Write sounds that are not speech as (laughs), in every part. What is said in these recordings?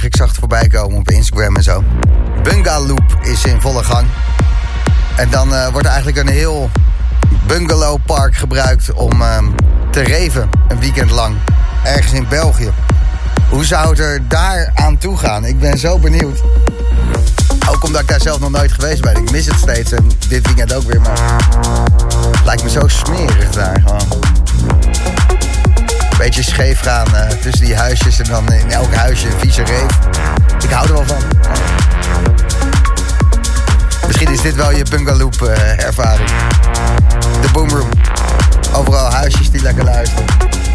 Ik zag het voorbij komen op Instagram en zo. Bungaloop is in volle gang. En dan eh, wordt eigenlijk een heel bungalowpark gebruikt om ehm, te reven. Een weekend lang. Ergens in België. Hoe zou het er daar aan toe gaan? Ik ben zo benieuwd. Ook omdat ik daar zelf nog nooit geweest ben. Ik mis het steeds en dit weekend ook weer. Maar het lijkt me zo smerig daar gewoon. Beetje scheef gaan eh, tussen die huisjes en dan in elk huisje een vieze reef. Ik hou er wel van. Misschien is dit wel je bungaloop eh, ervaring. De boomroom. Overal huisjes die lekker luisteren.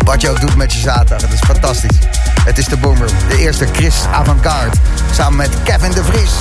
Wat je ook doet met je zaterdag. Het is fantastisch. Het is de boomroom. De eerste Chris Avantgarde. Samen met Kevin de Vries.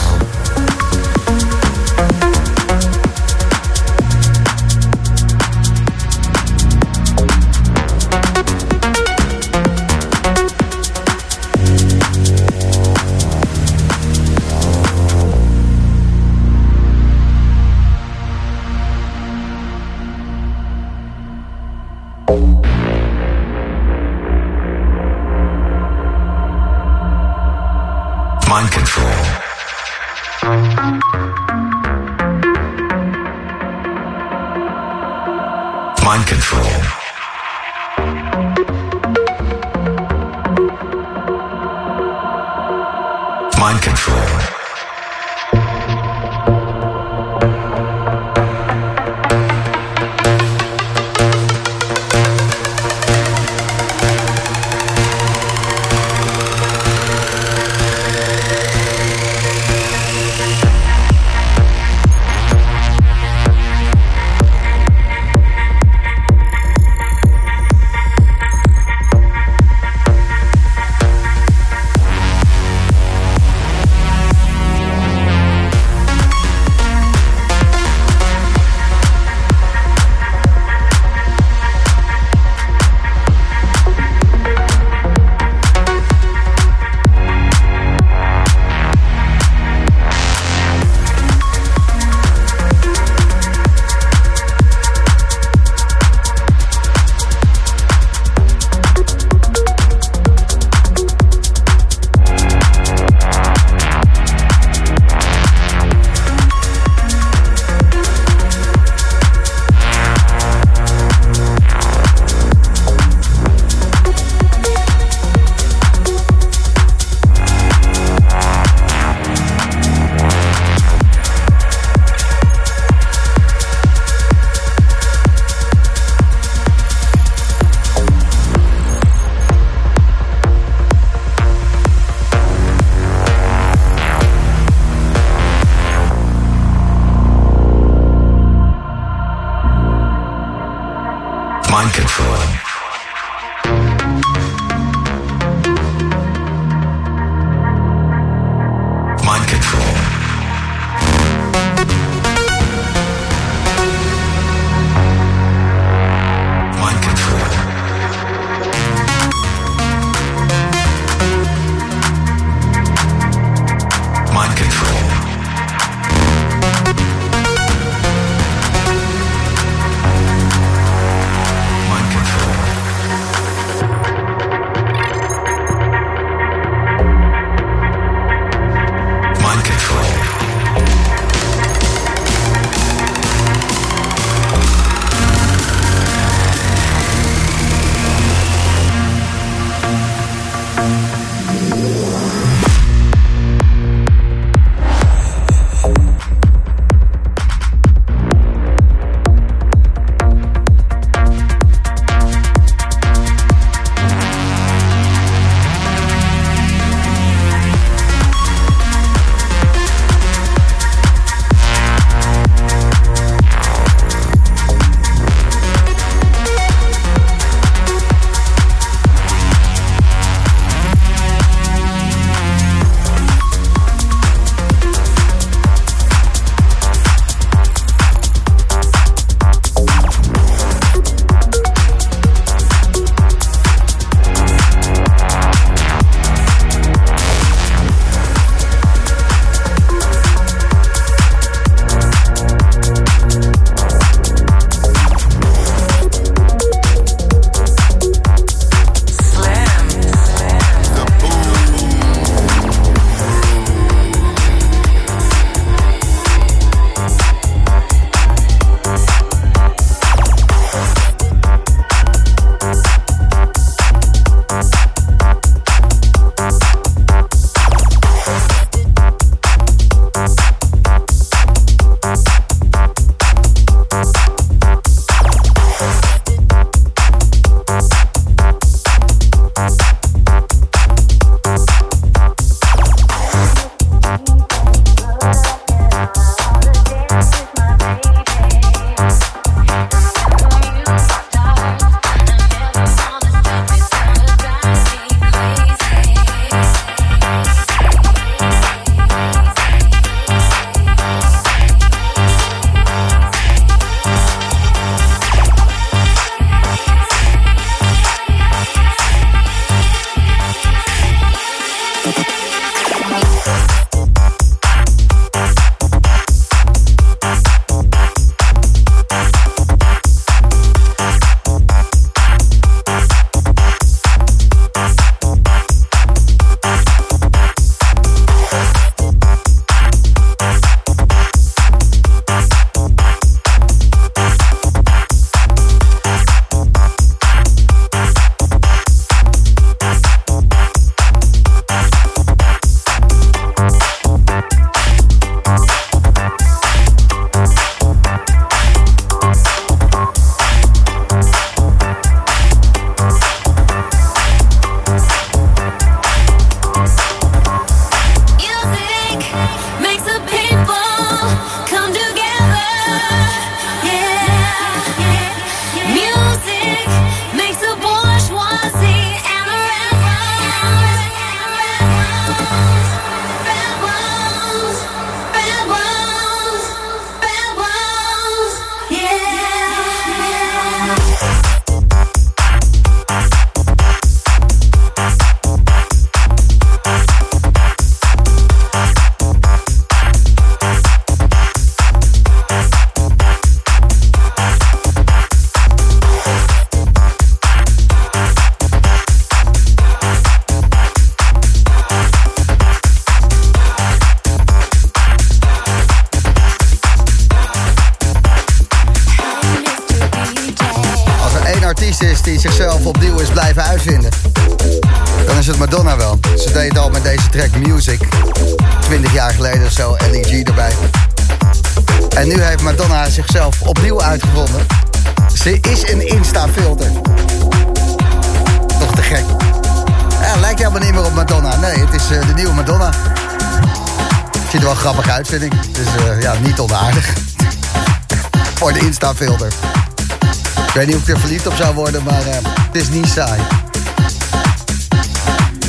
Ik er verliefd op zou worden, maar uh, het is niet saai.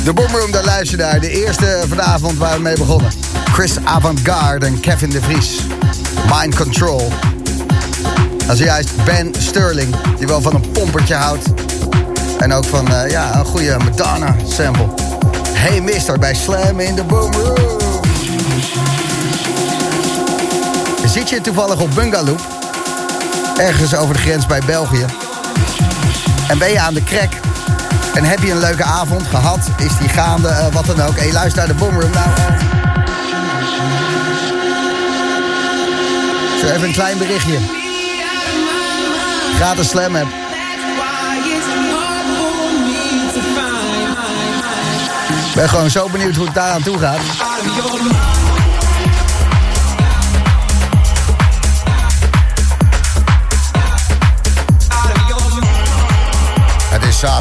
De Boomroom, daar luister naar. De eerste vanavond waar we mee begonnen. Chris Avantgarde en Kevin de Vries. Mind Control. En zojuist Ben Sterling, die wel van een pompertje houdt. En ook van uh, ja, een goede Madonna sample. Hey Mister bij Slam in de Boomroom. Zit je toevallig op Bungaloop? Ergens over de grens bij België. En ben je aan de krek? En heb je een leuke avond gehad? Is die gaande? Uh, wat dan ook. Hey, luister naar de Boomroom. Nou, Zo even een klein berichtje. Gratis Slam app. Ik ben gewoon zo benieuwd hoe het daar aan toe gaat.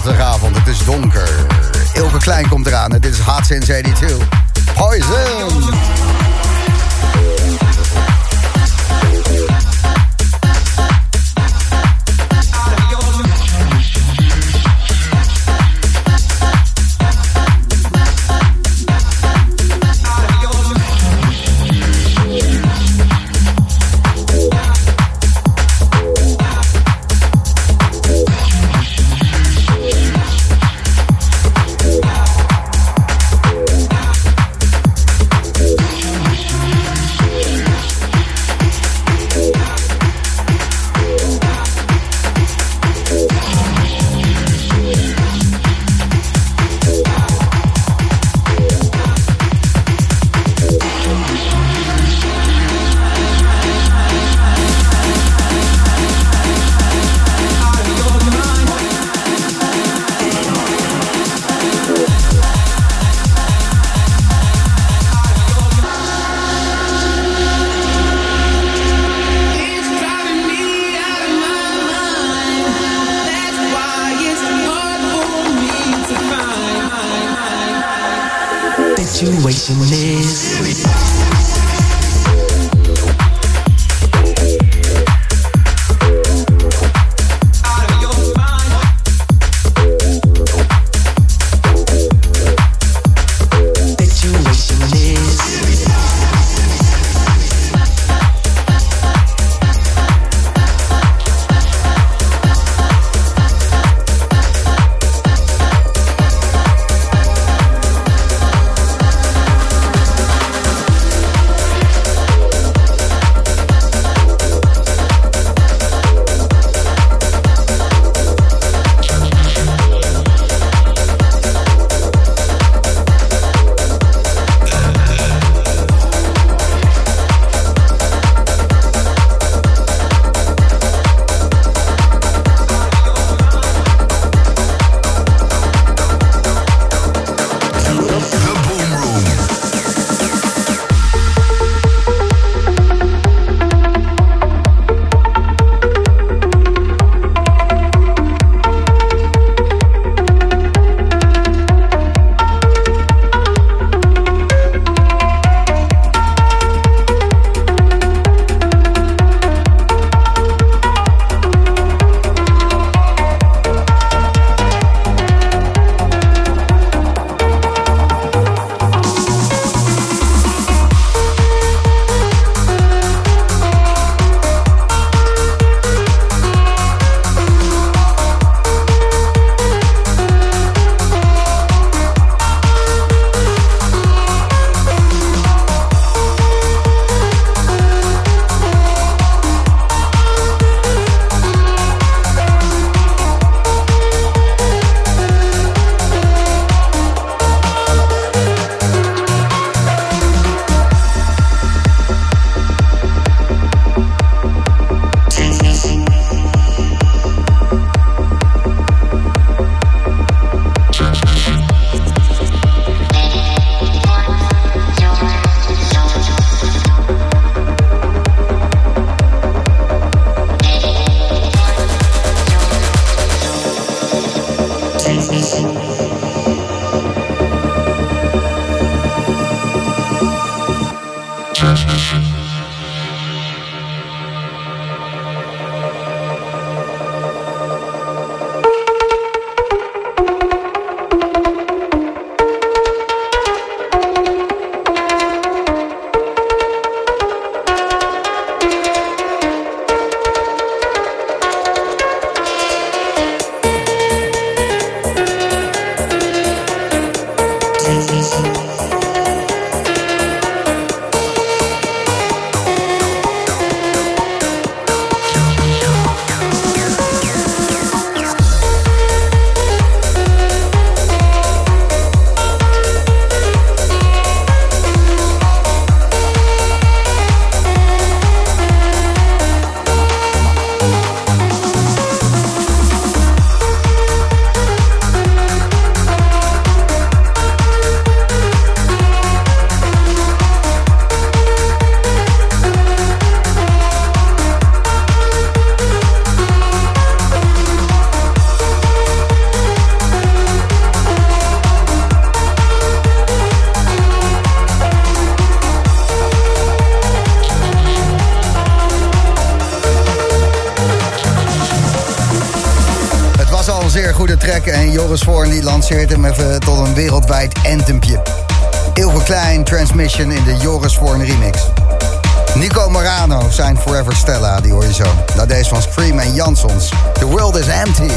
Zaterdagavond, het is donker. Ilke Klein komt eraan dit is Hot Since 82. Poison! condenseert hem even tot een wereldwijd entempje. heel veel Klein, Transmission in de Joris voor een remix. Nico Morano, zijn Forever Stella, die hoor je zo. Na deze van Scream en Jansons. The world is empty.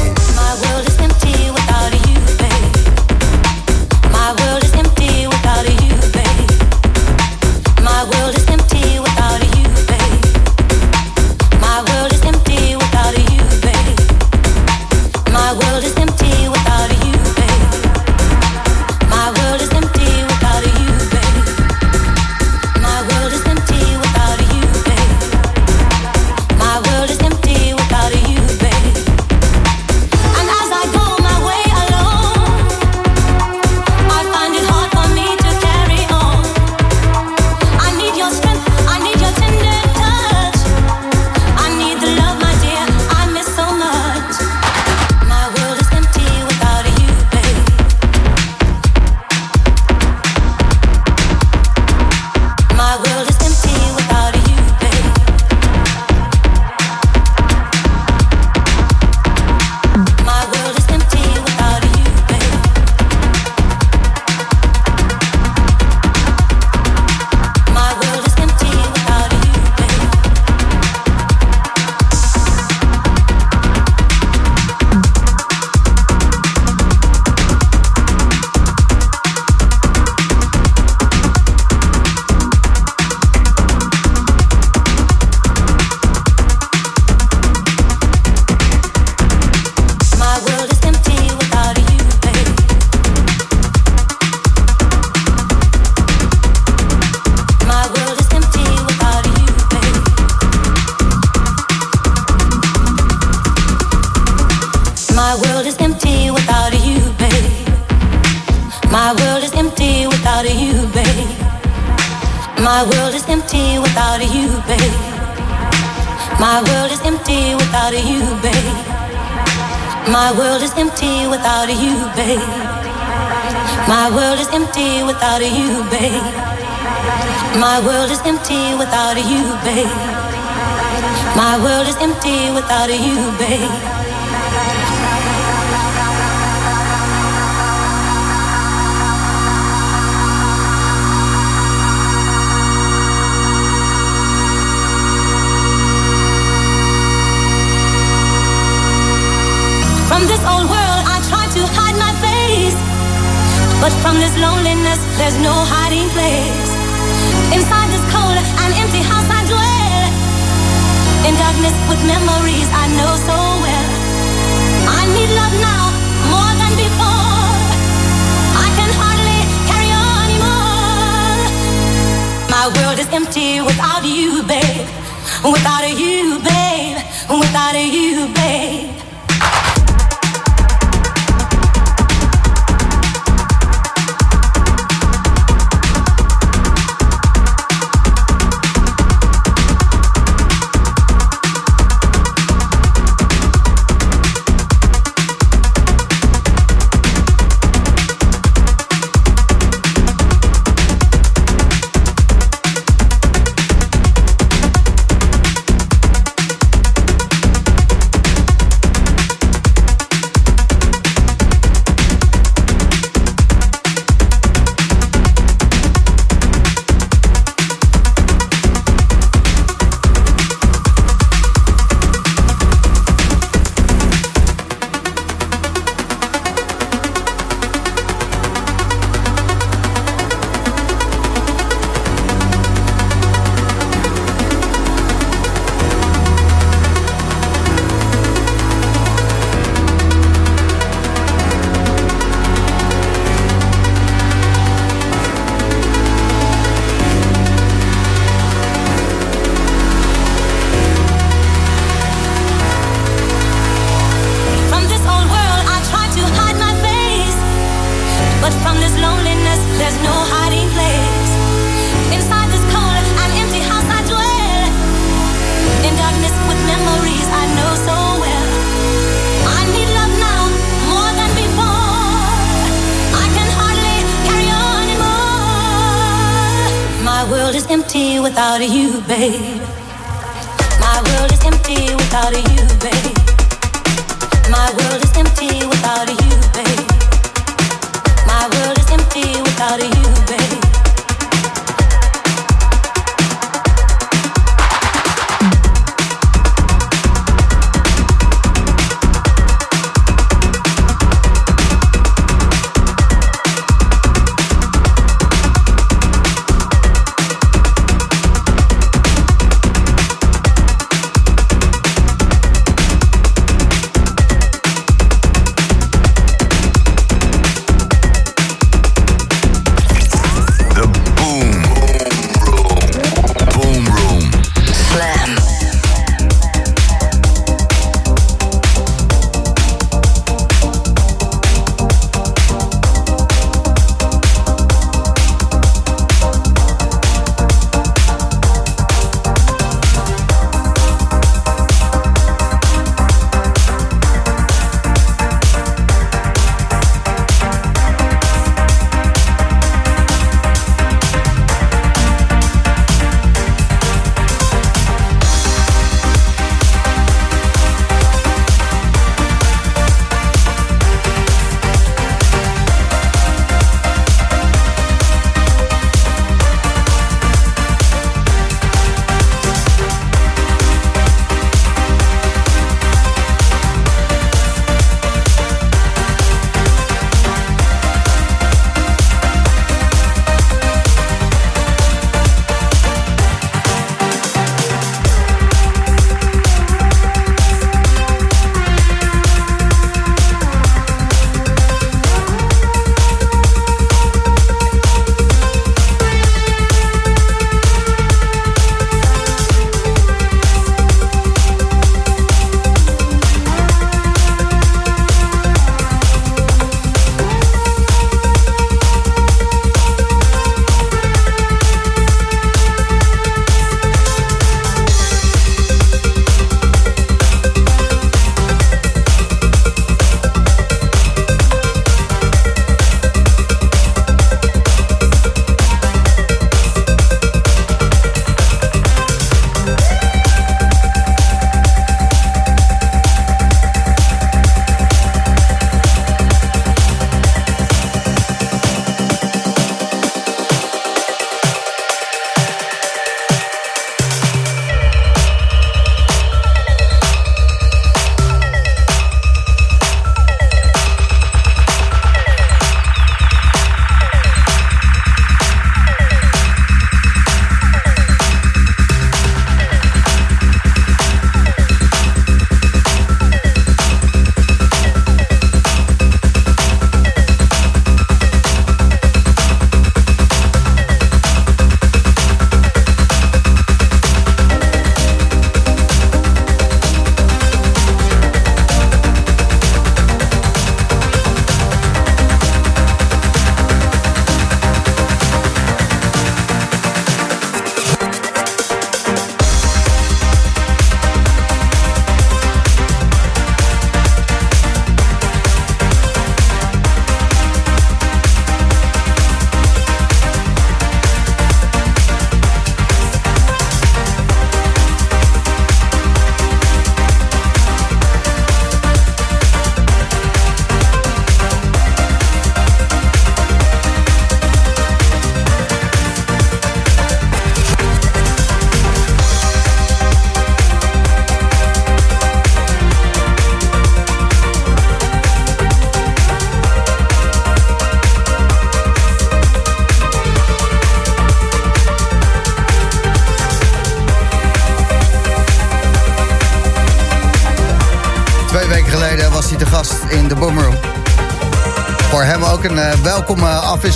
life.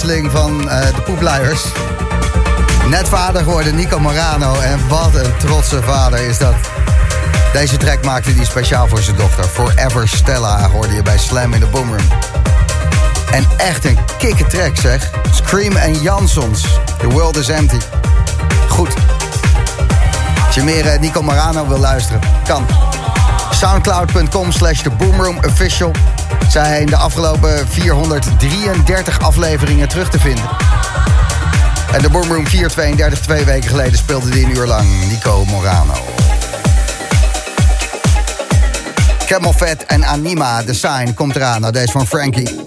Van eh, de poepluiers. Net vader geworden, Nico Morano. En wat een trotse vader is dat. Deze track maakte hij speciaal voor zijn dochter. Forever Stella hoorde je bij Slam in de Boomroom. En echt een kikke track zeg. Scream en Jansons. The World is Empty. Goed. Als je meer eh, Nico Morano wil luisteren, kan. Soundcloud.com slash The Boomroom Official. Zijn de afgelopen 433 afleveringen terug te vinden. En de Boomroom 432, twee weken geleden speelde die een uur lang Nico Morano. Camel Fat en Anima, The Sign, komt eraan. Nou, deze van Frankie.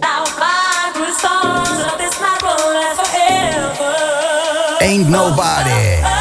Ain't Nobody.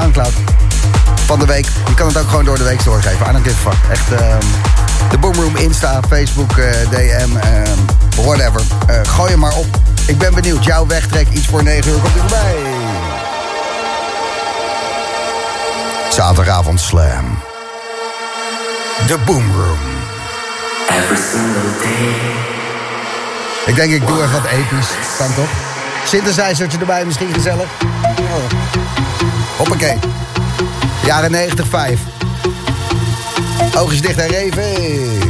Soundcloud van de week, je kan het ook gewoon door de week doorgeven. I don't give a fuck. Echt, uh, de Boom Room Insta, Facebook, uh, DM, whatever. gooi hem maar op. Ik ben benieuwd. Jouw wegtrek, iets voor 9 uur, komt er voorbij. Zaterdagavond Slam. De Boom Room. Every single day. Ik denk ik doe even wat episch. Kan toch? Synthesizertje erbij, misschien gezellig. Hoppakee. Jaren 90, 5. Oogjes dicht en reven.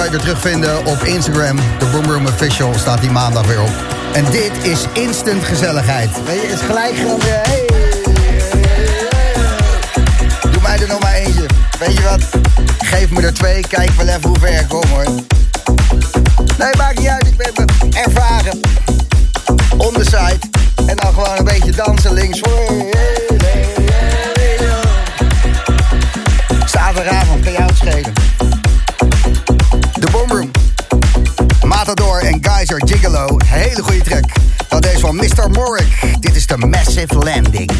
Kan je weer terugvinden op Instagram. De Boomroom Official staat die maandag weer op. En dit is instant gezelligheid. Weet je, is gelijk gewoon weer... Hey, Doe mij er nog maar eentje. Weet je wat? Geef me er twee, kijk wel even hoe ver ik kom hoor. Nee, maakt niet uit, ik ben ervaren. On the side. En dan gewoon een beetje dansen links. Zaterdagavond kan jou het schelen. Geyser Gigolo. Hele goede track. Dat is van Mr. Morik. Dit is de Massive Landing.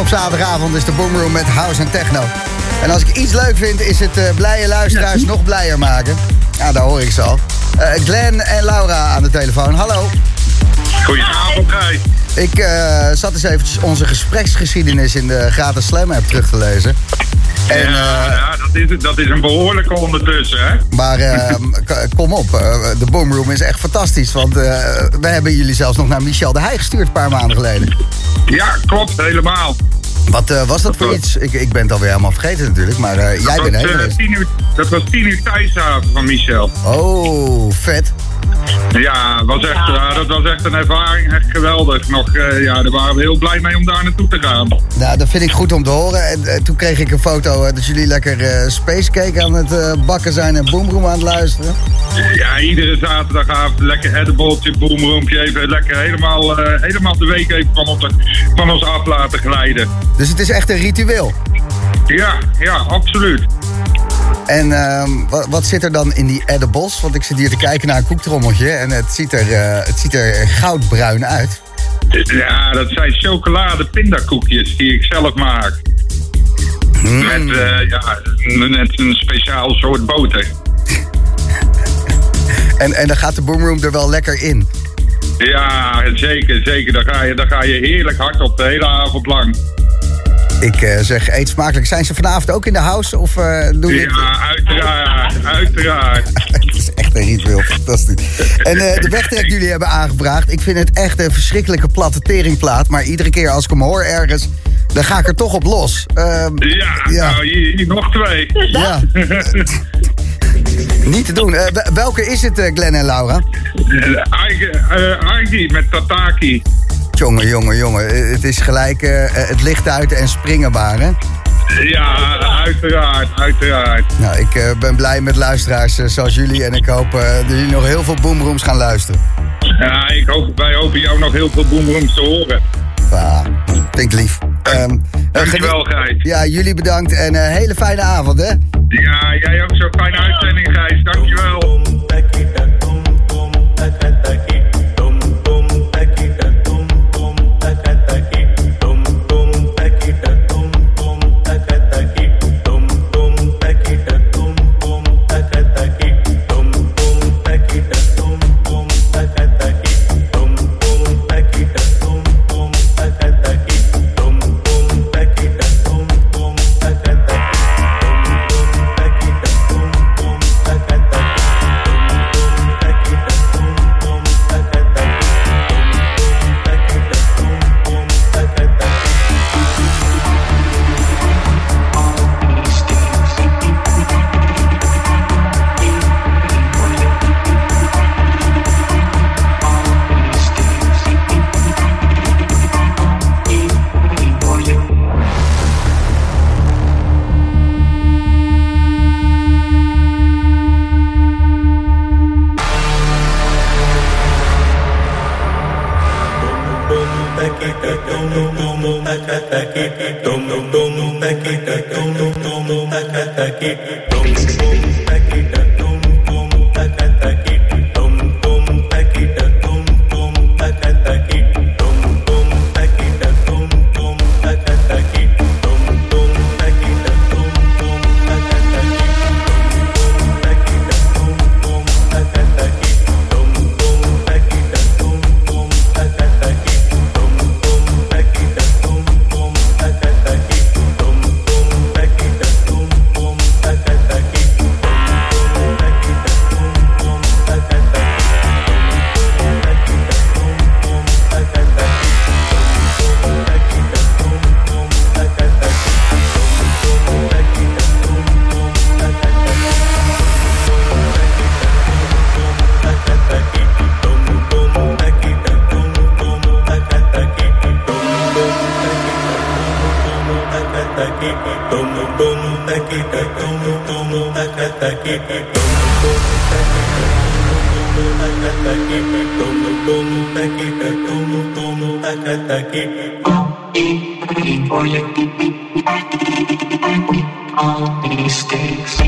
Op zaterdagavond is de Boomroom met House en Techno. En als ik iets leuk vind, is het uh, blije luisteraars nog blijer maken. Ja, daar hoor ik ze al. Uh, Glenn en Laura aan de telefoon. Hallo. Goedenavond, Gijs. Ik uh, zat eens eventjes onze gespreksgeschiedenis in de gratis Slam app terug te lezen. En, ja, uh, ja dat, is, dat is een behoorlijke ondertussen, hè? Maar (laughs) uh, kom op, de Boomroom is echt fantastisch. Want we hebben jullie zelfs nog naar Michel de Heij gestuurd een paar maanden geleden. Ja, klopt, helemaal. Wat was dat voor iets? Ik, ik ben het alweer helemaal vergeten natuurlijk, maar jij bent heen uur, Dat was tien uur thuishaven van Michel. Oh, vet. Ja, was echt, dat was echt een ervaring. Echt geweldig. Nog, uh, ja, daar waren we heel blij mee om daar naartoe te gaan. Nou, dat vind ik goed om te horen. En uh, toen kreeg ik een foto uh, dat jullie lekker Space Cake aan het bakken zijn en Boomroom aan het luisteren. Ja, iedere zaterdagavond lekker edibletje, boomroompje. Even lekker helemaal, helemaal de week even van, ons, van ons af laten glijden. Dus het is echt een ritueel? Ja, ja, absoluut. En uh, wat, wat, zit er dan in die edibles? Want ik zit hier te kijken naar een koektrommeltje en het ziet er, uh, het ziet er goudbruin uit. Ja, dat zijn chocolade pindakoekjes die ik zelf maak. Mm. Met, uh, ja, met een speciaal soort boter. En, en dan gaat de boomroom er wel lekker in? Ja, zeker, zeker. Dan ga je, dan ga je heerlijk hard op de hele avond lang. Ik uh, zeg, eet smakelijk. Zijn ze vanavond ook in de house? Of, uh, doen ja, dit... (laughs) uiteraard. Uiteraard. het is echt een ritueel. Fantastisch. En uh, de wegtrek die jullie hebben aangebracht... ik vind het echt een verschrikkelijke platte teringplaat. Maar iedere keer als ik hem hoor ergens... dan ga ik er toch op los. Uh, ja, ja, nou, hier, hier nog twee. Ja. (laughs) (laughs) Niet te doen. welke is het, Glenn en Laura? Argie met Tataki. Jongen, jongen, jongen. Het is gelijk het licht uit en springenbaar, hè? Ja, uiteraard, uiteraard. Nou, ik uh, ben blij met luisteraars uh, zoals jullie. En ik hoop dat jullie nog heel veel boomrooms gaan luisteren. Ja, ik hoop, wij hopen jou nog heel veel boomrooms te horen. Ja, ik lief. Um, Dankjewel, Gijs. Ja, jullie bedankt en een hele fijne avond, hè? Ja, jij ook zo. Fijne uitzending, Gijs. Dankjewel. all mistakes.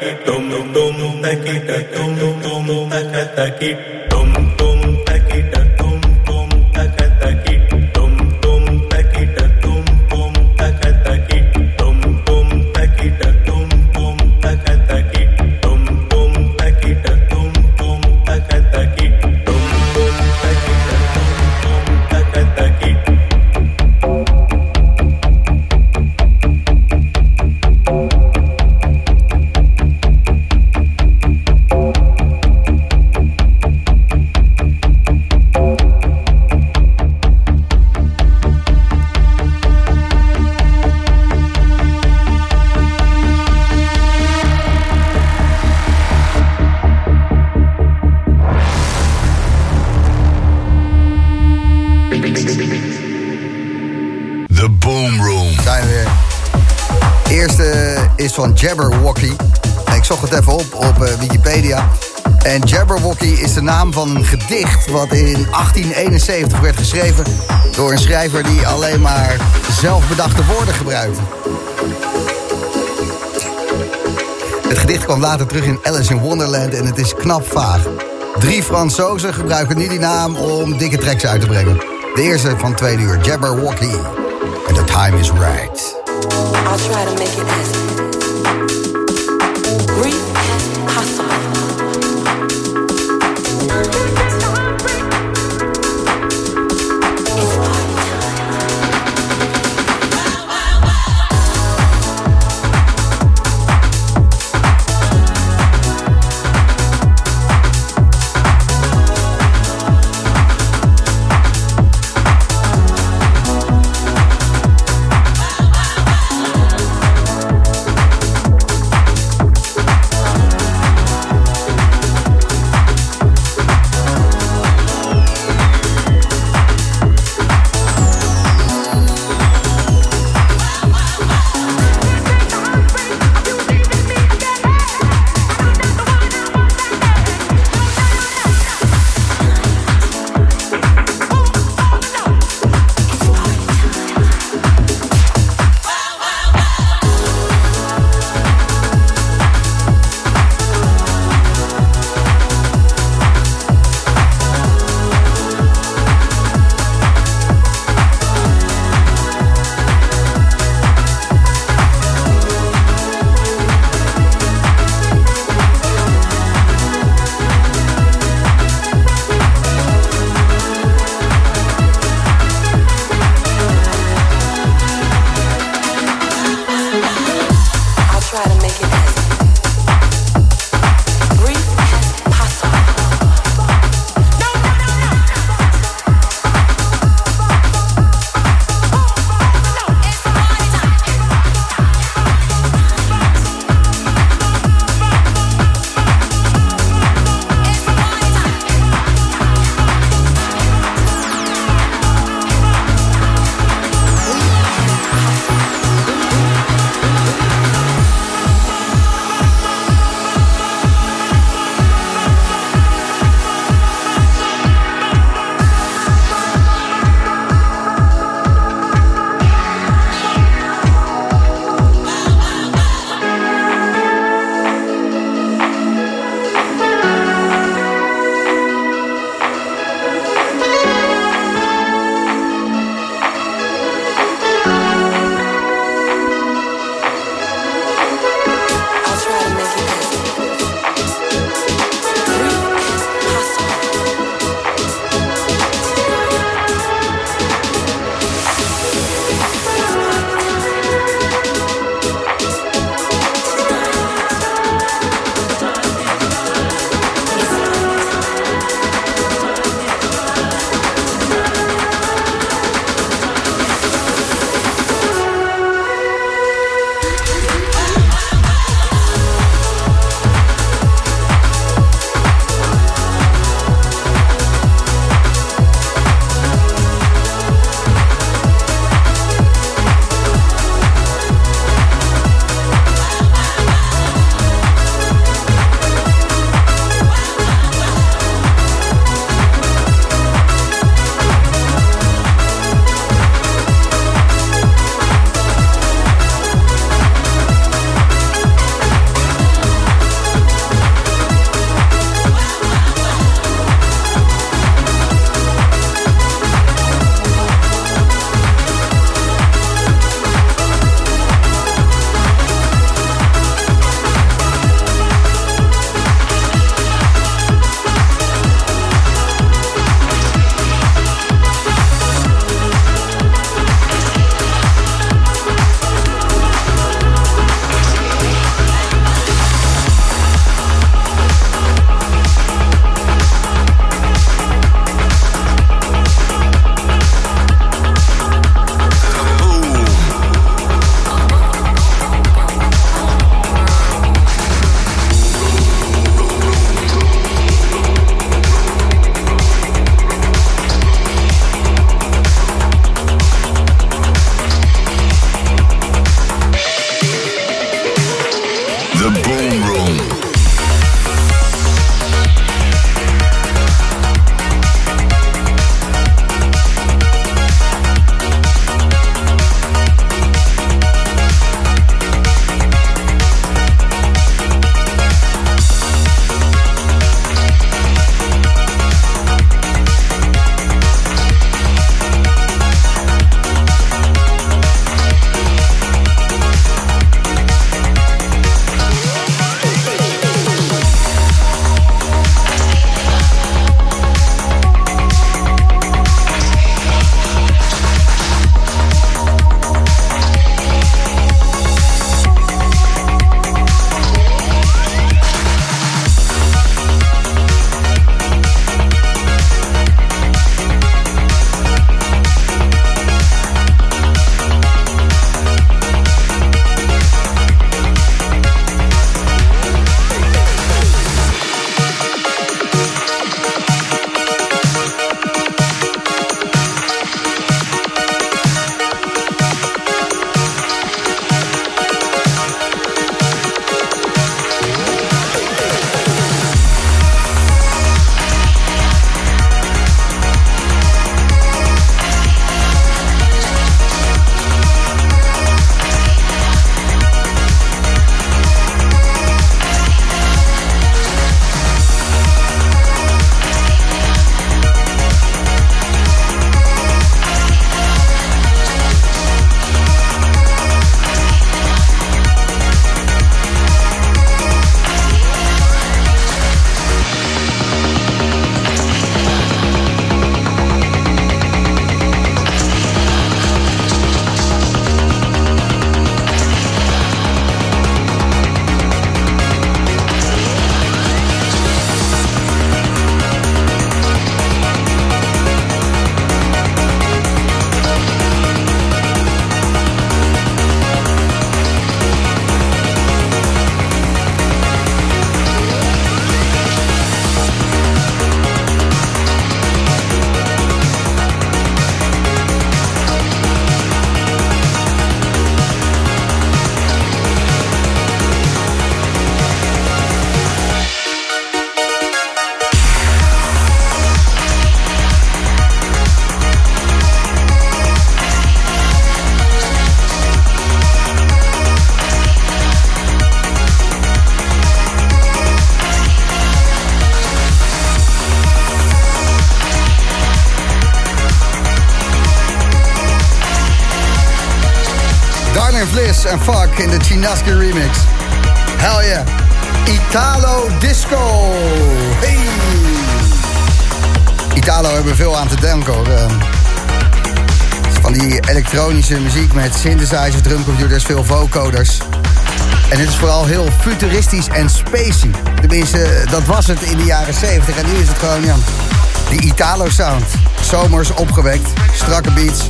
takit, tum tum takit, tum tum takit. Naam van een gedicht... wat in 1871 werd geschreven... door een schrijver die alleen maar zelfbedachte woorden gebruikte. Het gedicht kwam later terug in Alice in Wonderland... en het is knap vaag. Drie Fransozen gebruiken nu die naam om dikke tracks uit te brengen. De eerste van twee uur, Jabberwocky. And the time is right. I'll try to make it as and Fuck in de Chinaski remix. Hell yeah. Italo Disco. Hey. Italo hebben veel aan te denken. Ehm, van die elektronische muziek met synthesizer, drumcomputers, veel vocoders. En het is vooral heel futuristisch en spacey. Tenminste, dat was het in de jaren 70. En nu is het gewoon, ja, die Italo-sound. Zomers opgewekt, strakke beats.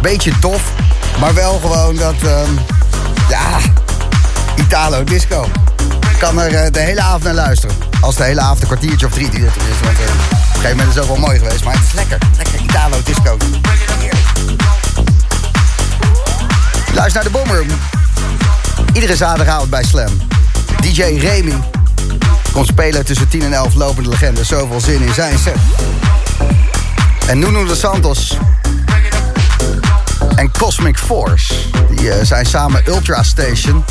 Beetje tof, maar wel gewoon dat, ehm, ja, Italo-disco. Kan er eh, de hele avond naar luisteren. Als de hele avond een kwartiertje of drie duurt is. Want eh, op een gegeven moment is het ook wel mooi geweest. Maar het is lekker. Lekker Italo-disco. Heerlijk. Luister naar de Boomroom. Iedere zaterdagavond bij Slam. DJ Remy komt spelen tussen 10 en 11 lopende legendes. Zoveel zin in zijn set. En Nuno de Santos en Cosmic Force. Die eh, zijn samen Ultra Station.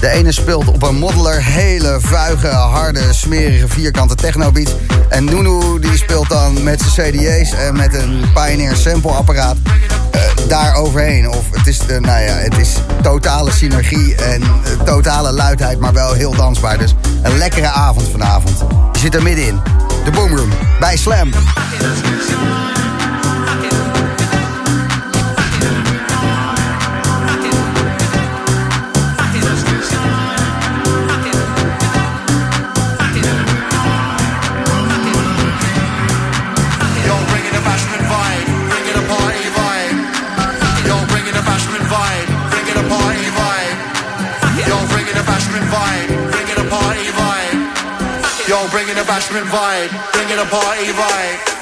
De ene speelt op een modeler hele vuige, harde, smerige, vierkante technobeat. En Nunu die speelt dan met zijn CD's en met een Pioneer sampleapparaat uh, daar overheen. Of het is, uh, nou ja, het is totale synergie en totale luidheid, maar wel heel dansbaar. Dus een lekkere avond vanavond. Je zit er middenin. De Boomroom bij Slam. Bringing the bashment vibe, bringing the party vibe.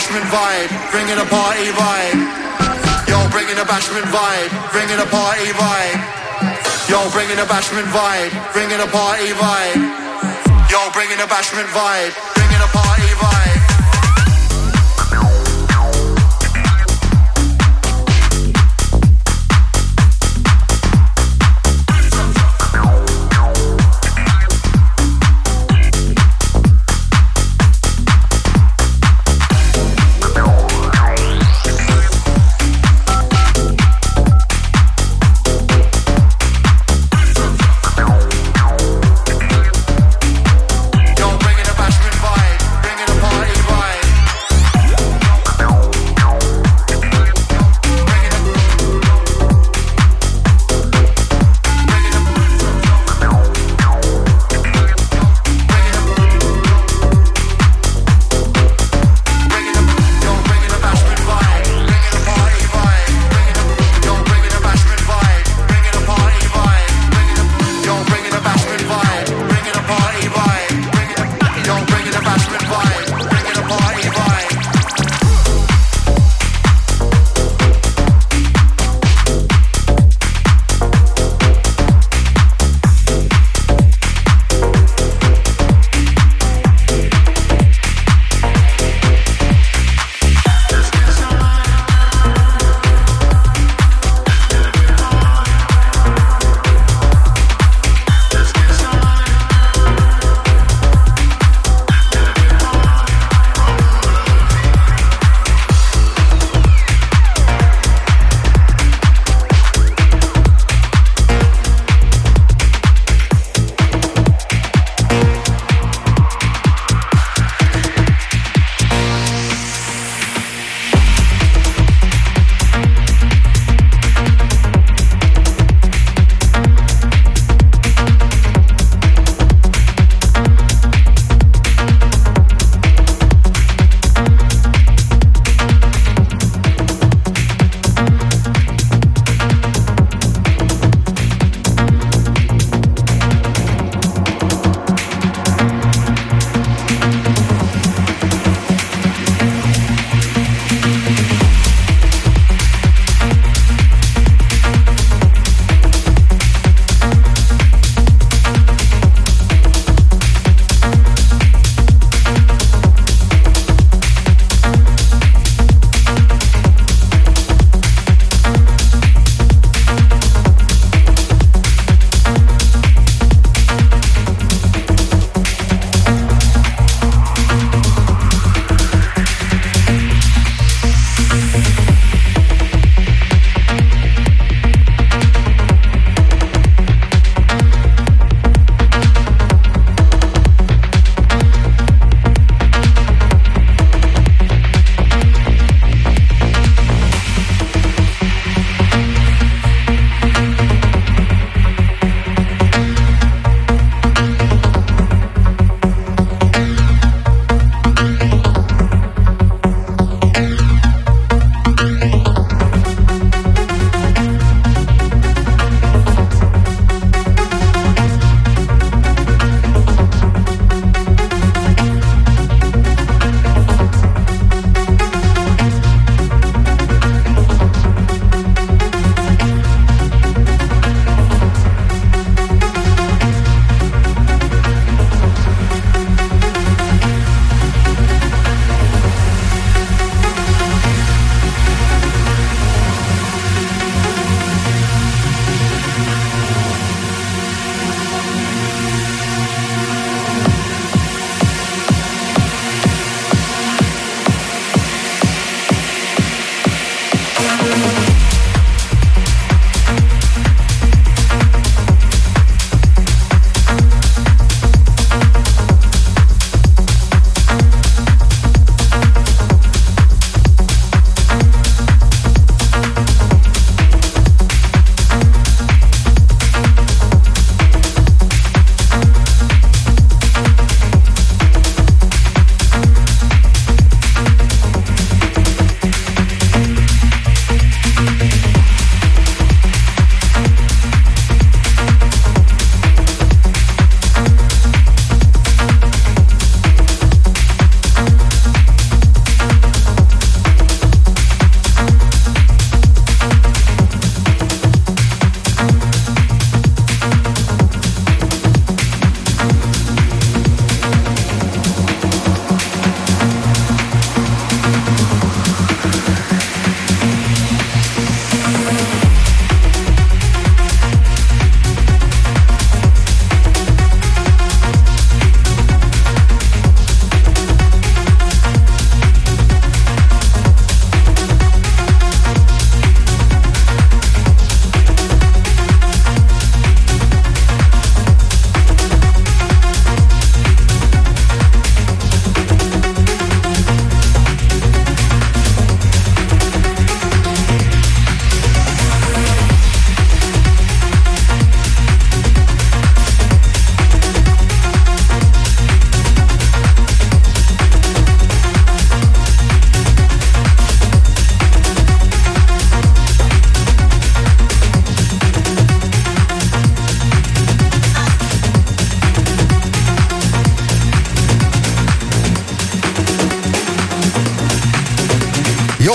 Bashment vibe, bringing the party vibe, yo, bringing the bashment vibe, bringing the party vibe, yo, bringing the bashment vibe, bringing the party vibe, yo, bringing the bashment vibe, bringing the party vibe.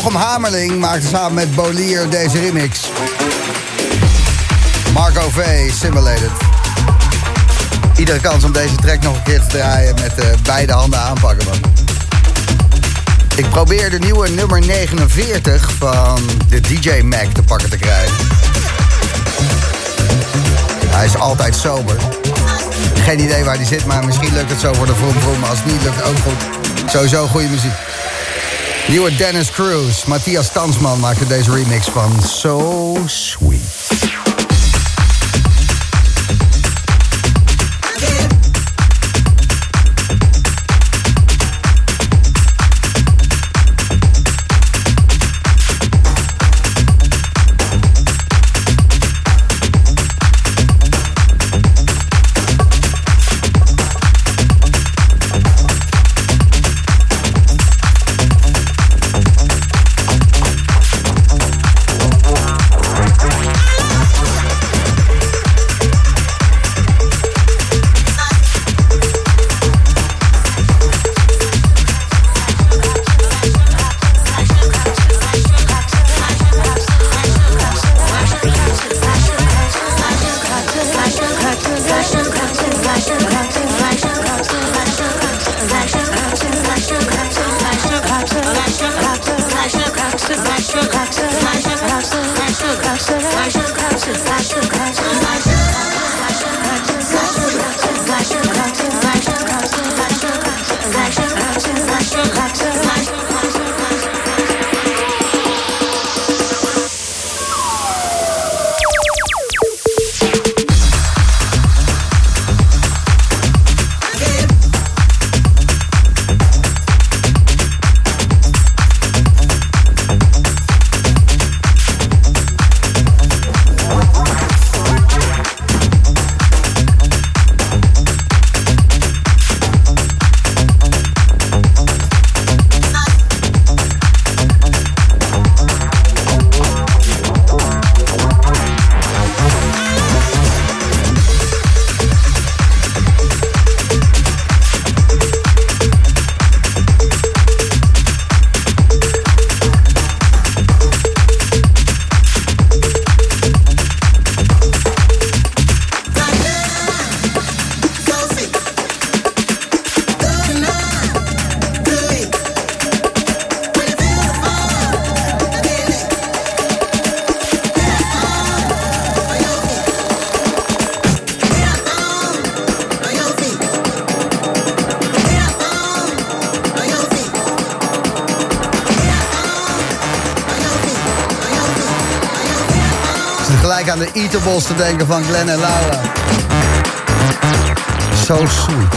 Jochem Hamerling maakte samen met Bolier deze remix. Marco V. Simulated. Iedere kans om deze track nog een keer te draaien met eh, beide handen aanpakken. Ik probeer de nieuwe nummer 49 van de DJ Mac te pakken te krijgen. Hij is altijd sober. Geen idee waar hij zit, maar misschien lukt het zo voor de vroom vroom. Als het niet lukt, ook goed. Sowieso goede muziek. Nieuwe Dennis Cruz. Matthias Tansman maakte deze remix van So Sweet. Te denken van Glenn en Laura. So sweet.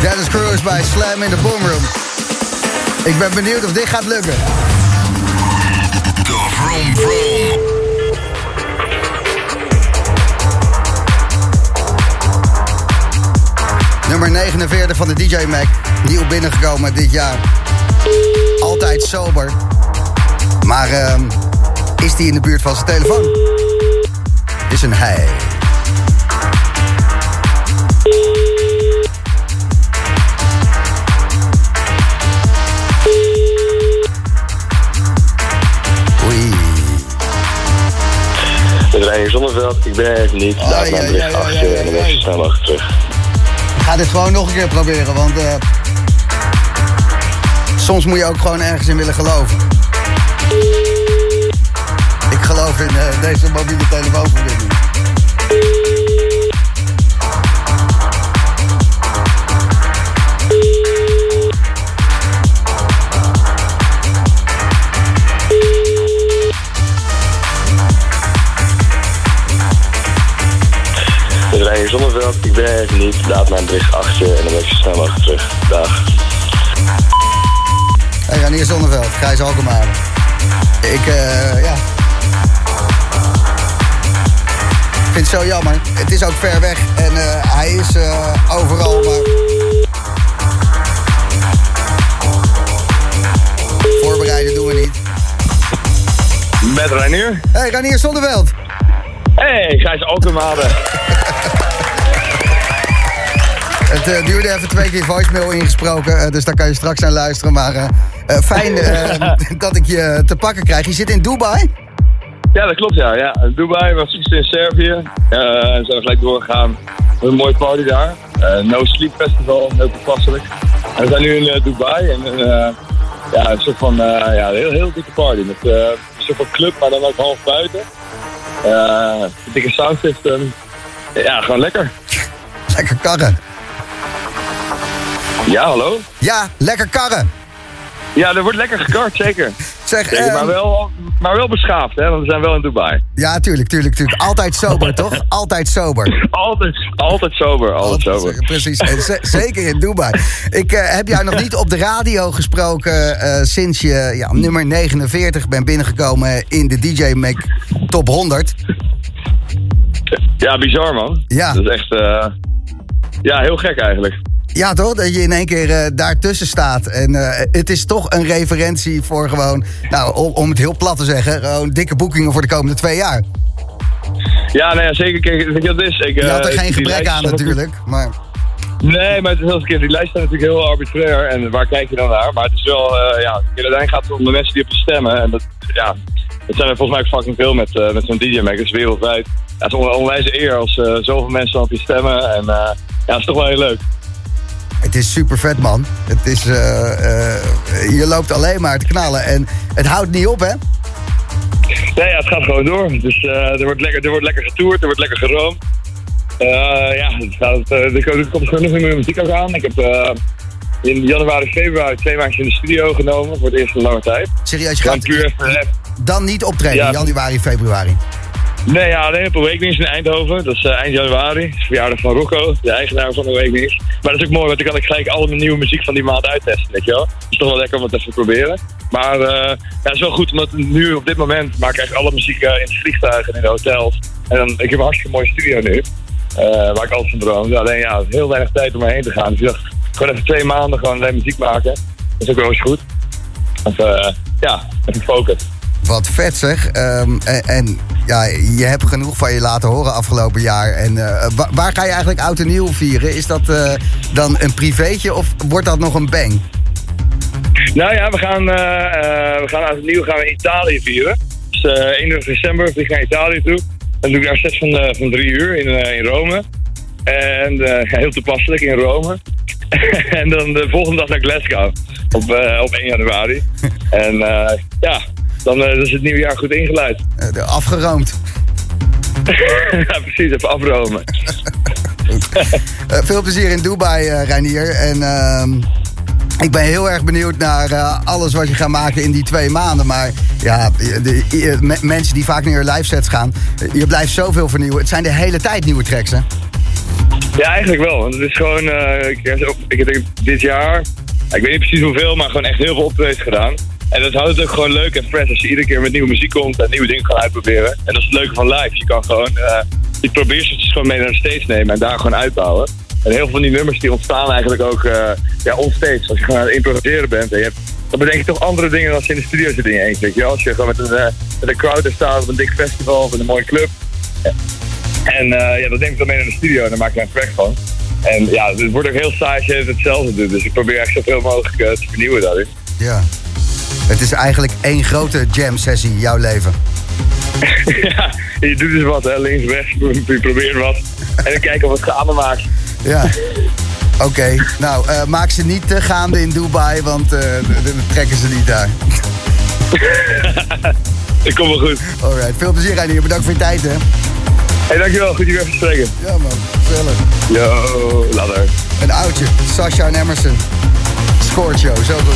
Dennis Cruz bij Slam in de Boomroom. Ik ben benieuwd of dit gaat lukken. De Vroom Vroom. Nummer 49 van de DJ Mac. Nieuw binnengekomen dit jaar. Altijd sober. Maar ehm, is die in de buurt van zijn telefoon? Is een hij. Oei. Reinier Zonneveld, ik ben er even niet. Laat mijn bericht achter en dan ben ik snel mogelijk terug. Ik ga dit gewoon nog een keer proberen, want eh, soms moet je ook gewoon ergens in willen geloven. Geloof in eh, deze mobiele telefoonverbinding. Reinier Zonneveld, ik ben er niet. Laat mijn bericht achter en dan ben ik zo snel mogelijk terug. Dag. Hey, Ranier Zonneveld, Gijs Alkemaar. Ik, eh, ja. Ik vind het zo jammer. Het is ook ver weg en eh, hij is eh, overal, maar... Voorbereiden doen we niet. Met Reinier? Hey, Ranier Zonneveld. Hey, Gijs (laughs) Alkemade. Het eh, duurde even twee keer voicemail ingesproken, dus daar kan je straks naar luisteren. Maar fijn (laughs) (laughs) dat ik je te pakken krijg. Je zit in Dubai? Ja, dat klopt ja. ja. Dubai was gisteren in Servië. Eh, en zijn we gelijk doorgegaan. Een mooie party daar. Eh, no Sleep Festival, heel toepasselijk. En we zijn nu in eh, Dubai en eh, ja, een soort van ja, heel, heel dikke party. Met een soort van club, maar dan ook half buiten. Een dikke soundsystem. Ja, gewoon lekker. Lekker karren. Ja, hallo? Ja, lekker karren. Ja, er wordt lekker gekart, zeker. Zeg, zeker ehm, maar, wel, maar wel beschaafd, hè, want we zijn wel in Dubai. Ja, tuurlijk, tuurlijk, tuurlijk. Altijd sober, toch? (laughs) Altijd sober. Altijd, altijd sober, altijd sober. Precies, zeker in Dubai. Ik eh, heb jou nog niet op de radio gesproken eh, sinds je ja, nummer 49 bent binnengekomen in de DJ Make Top 100. Ja, bizar man. Ja. Dat is echt, eh, ja, heel gek eigenlijk. Ja, toch? Dat je in één keer eh, daartussen staat. En eh, het is toch een referentie voor gewoon, nou, om, om het heel plat te zeggen, gewoon dikke boekingen voor de komende twee jaar. Ja, nou ja, zeker. Kijk, het is? Ik, Je had er eh, geen gebrek aan natuurlijk, maar Nee, maar het is een keer, die lijst staat natuurlijk heel arbitrair. En waar kijk je dan naar? Maar het is wel, eh, ja, uiteindelijk gaat het om de mensen die op je stemmen. En dat, ja, dat zijn er volgens mij fucking veel met, met zo'n DJ-makers wereldwijd. Ja, het is een onwijze eer als zoveel mensen op je stemmen. En ja, dat is toch wel heel leuk. het is super vet, man. Het is, eh, eh, je loopt alleen maar te knallen en het houdt niet op, hè? Nee, ja, het gaat gewoon door. Dus eh, er, wordt lekker, er wordt lekker getoerd, er wordt lekker geroomd. Ja, het gaat, er komt- gewoon nog meer muziek ook aan. Ik heb in januari, februari twee maandjes in de studio genomen voor het eerst in lange tijd. Serieus, je gaat puur even... dan niet optreden Ja. januari, februari. Nee, ja, alleen op Awakenings in Eindhoven. Dat is eh, eind januari. Dat is de verjaardag van Rocco, de eigenaar van Awakenings. Maar dat is ook mooi, want dan kan ik gelijk alle nieuwe muziek van die maand uittesten, weet je wel. Het is toch wel lekker om het even te proberen. Maar eh, ja, het is wel goed, omdat nu op dit moment maak ik eigenlijk alle muziek eh, in het vliegtuig en in de hotels. En dan, ik heb een hartstikke mooie studio nu, waar ik altijd van droomde. Alleen ja, het heel weinig tijd om erheen te gaan. Dus ik dacht, gewoon even twee maanden gewoon alleen muziek maken. Dat is ook wel eens goed. Eh, ja, even focus. Wat vet zeg. Ehm, en, en ja, je hebt genoeg van je laten horen afgelopen jaar. En eh, wa- waar ga je eigenlijk oud en nieuw vieren? Is dat eh, dan een privétje of wordt dat nog een bang? Nou ja, we gaan, eh, we gaan uit het nieuw gaan we in Italië vieren. Dus eh 31 december vlieg ik naar Italië toe. Dan doe ik daar sets van, van drie uur in, in Rome. En heel toepasselijk in Rome. (laughs) en dan de volgende dag naar Glasgow op, op 1 januari. (laughs) en ja, dan eh, is het nieuwe jaar goed ingeluid. Eh, afgeroomd. (laughs) ja, precies, even afromen. Eh, veel plezier in Dubai, eh Reinier. En ehm, ik ben heel erg benieuwd naar alles wat je gaat maken in die twee maanden. Maar ja, de, de- me- mensen die vaak naar je live sets gaan, je blijft zoveel vernieuwen. Het zijn de hele tijd nieuwe tracks, hè? Ja, eigenlijk wel. Want het is gewoon, ik, ik heb dit jaar, ik weet niet precies hoeveel, maar gewoon echt heel veel optredens gedaan. En dat houdt het ook gewoon leuk en fresh als je iedere keer met nieuwe muziek komt en nieuwe dingen kan uitproberen. En dat is het leuke van live. Je kan gewoon eh die probeerseltjes gewoon mee naar de stage nemen en daar gewoon uitbouwen. En heel veel van die nummers die ontstaan eigenlijk ook eh ja, onstage. Als je gewoon aan het improviseren bent en je hebt, dan bedenk je toch andere dingen dan als je in de studio zit in je eentje. je. Als je gewoon met een, eh, met een crowd er staat op een dik festival of in een mooie club. En ja, dat neem ik dan mee naar de studio en dan maak daar een track van. En ja, het wordt ook heel saai als je het hetzelfde doet. Dus ik probeer echt zoveel mogelijk te vernieuwen daarin. Ja. Het is eigenlijk één grote jam-sessie, jouw leven. (laughs) ja, je doet dus wat, hè. Links, rechts, je probeert wat. En dan kijken of het gaande maakt. Ja. Oké, nou, eh, maak ze niet te gaande in Dubai, want eh, d- d- trekken ze niet daar. (laughs) Ik kom wel goed. Alright, veel plezier Reinier. Bedankt voor je tijd, hè. Hey, dankjewel. Goed je weer te spreken. Ja man, gezellig. Yo, later. Een oudje, Sasha en Emerson. Scoort show, zo goed.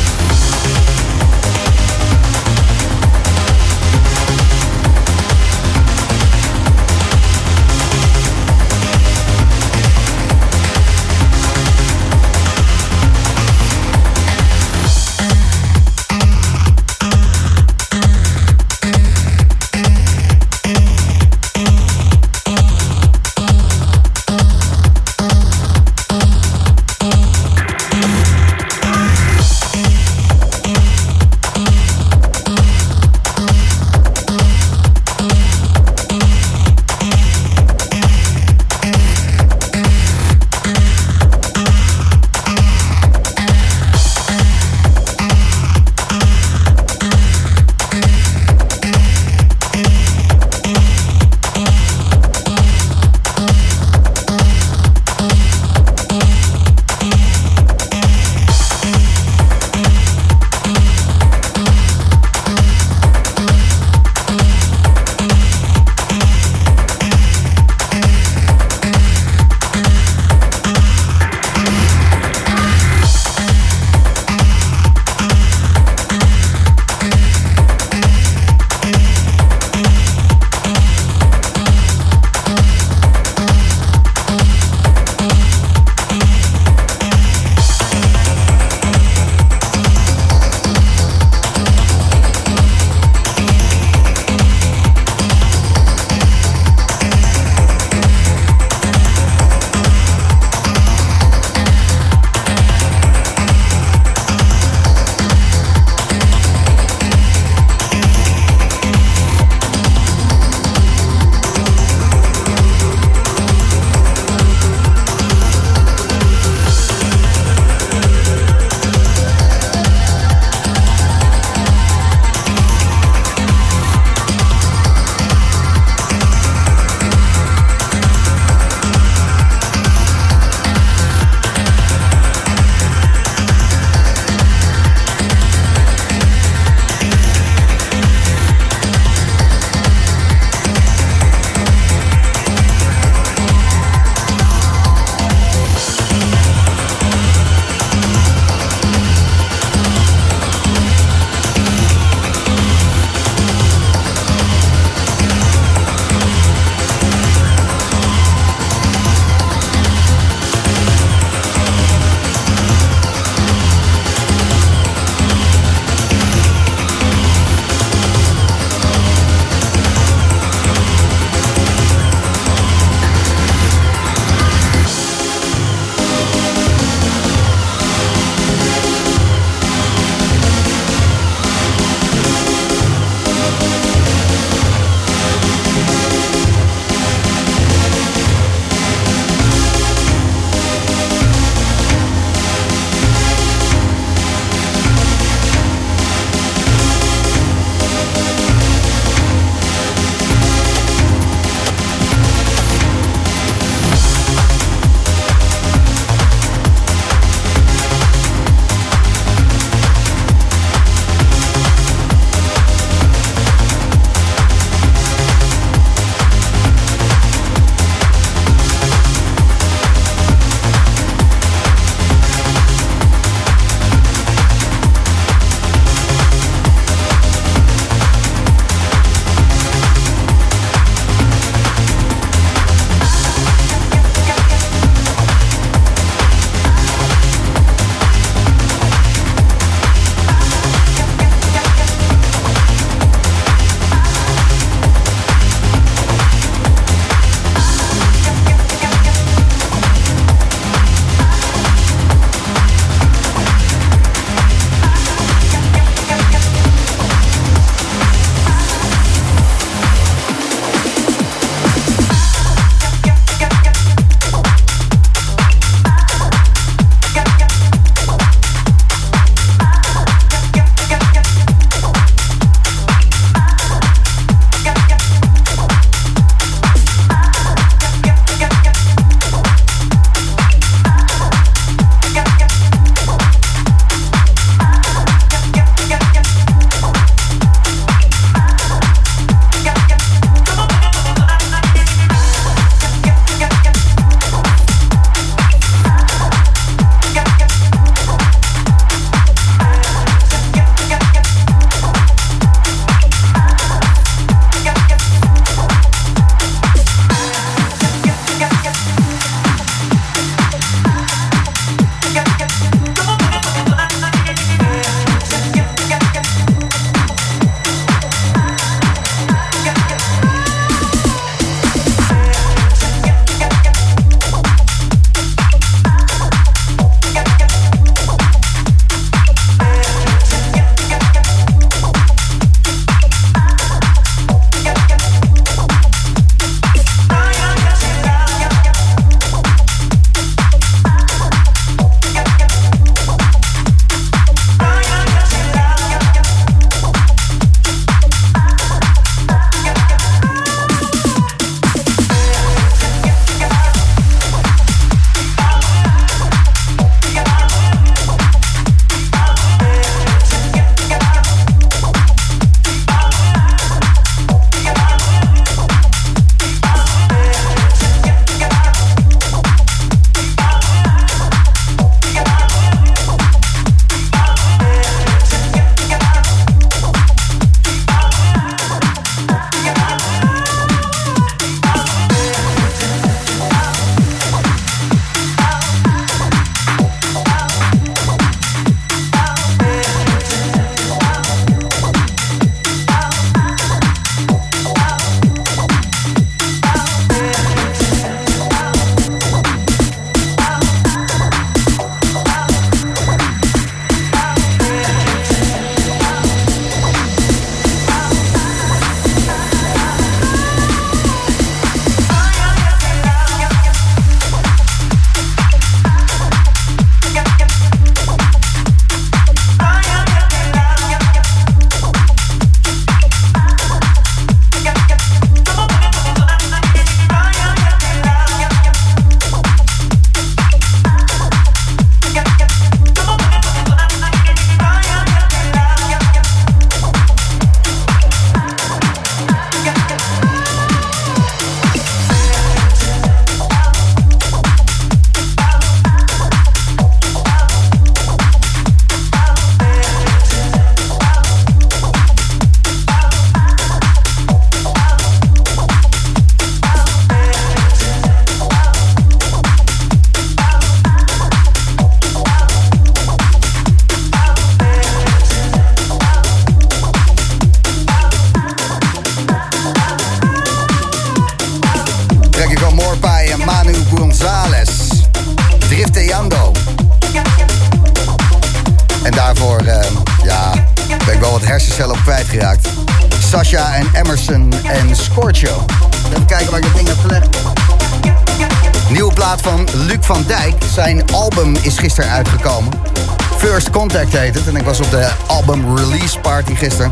Contact. En ik was op de album release party gisteren.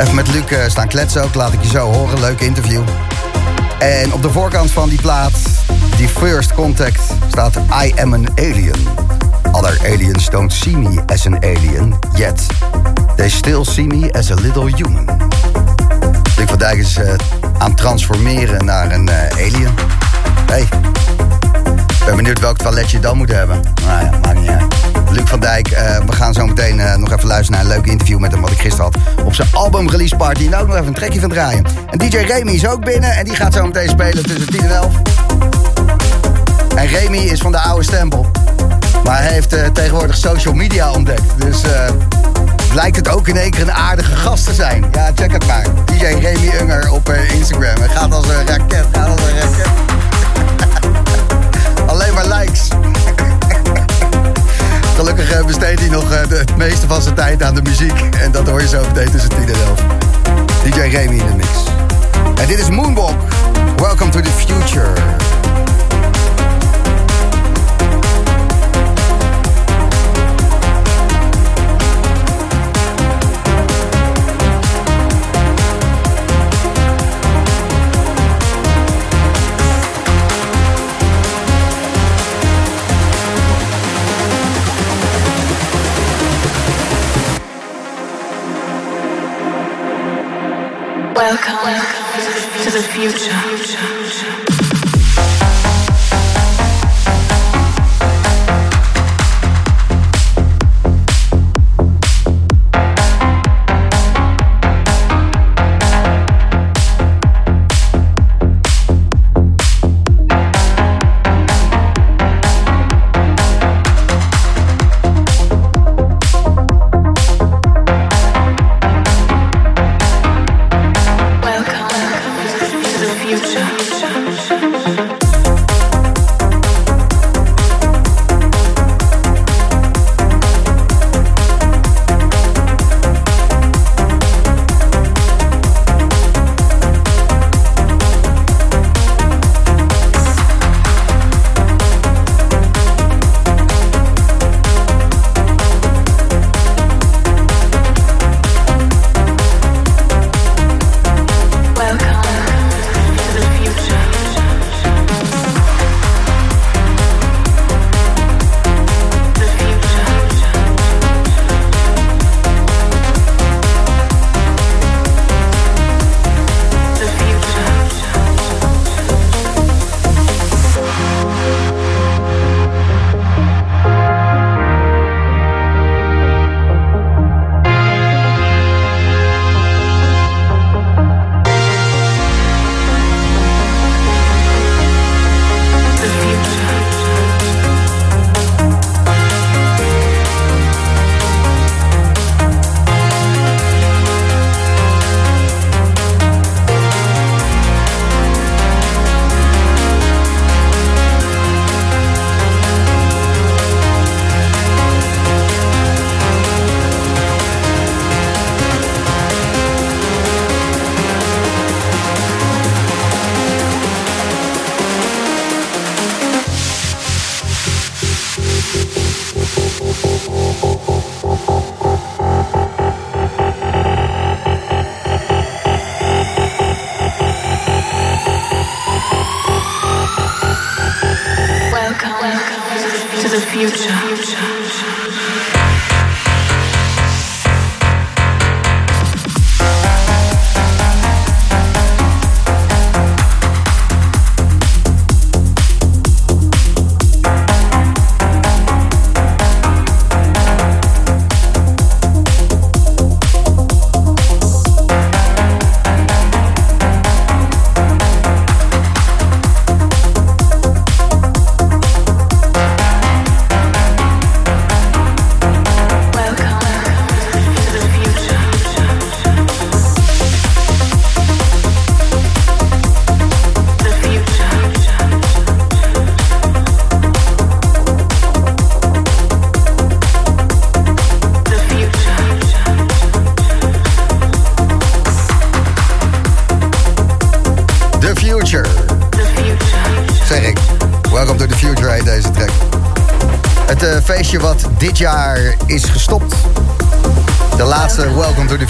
Even met Luc eh, staan kletsen ook. Laat ik je zo horen. Leuk interview. En op de voorkant van die plaat, die First Contact, staat I am an alien. Other aliens don't see me as an alien, yet they still see me as a little human. Luc van Dijk is eh, aan het transformeren naar een eh, alien. Hey, ben benieuwd welk toilet je dan moet hebben. Nou ja, maakt niet uit. Luc van Dijk, eh, we gaan zo meteen eh, nog even luisteren naar een leuk interview met hem... wat ik gisteren had op zijn album release party. En ook nog even een trekje van draaien. En DJ Remy is ook binnen en die gaat zo meteen spelen tussen 10 en 11. En Remy is van de oude stempel. Maar hij heeft eh, tegenwoordig social media ontdekt. Dus lijkt het ook in één keer een aardige gast te zijn. Ja, check het maar. DJ Remy Unger op Instagram. Hij gaat als een raket, gaat als een raket. (laughs) Alleen maar likes. Gelukkig eh, besteedt hij nog eh, het meeste van zijn tijd aan de muziek. En dat hoor je zo meteen tussen 10 en 11. DJ Remy in de mix. En dit is Moonwalk. Welcome to the future. Welcome to the future.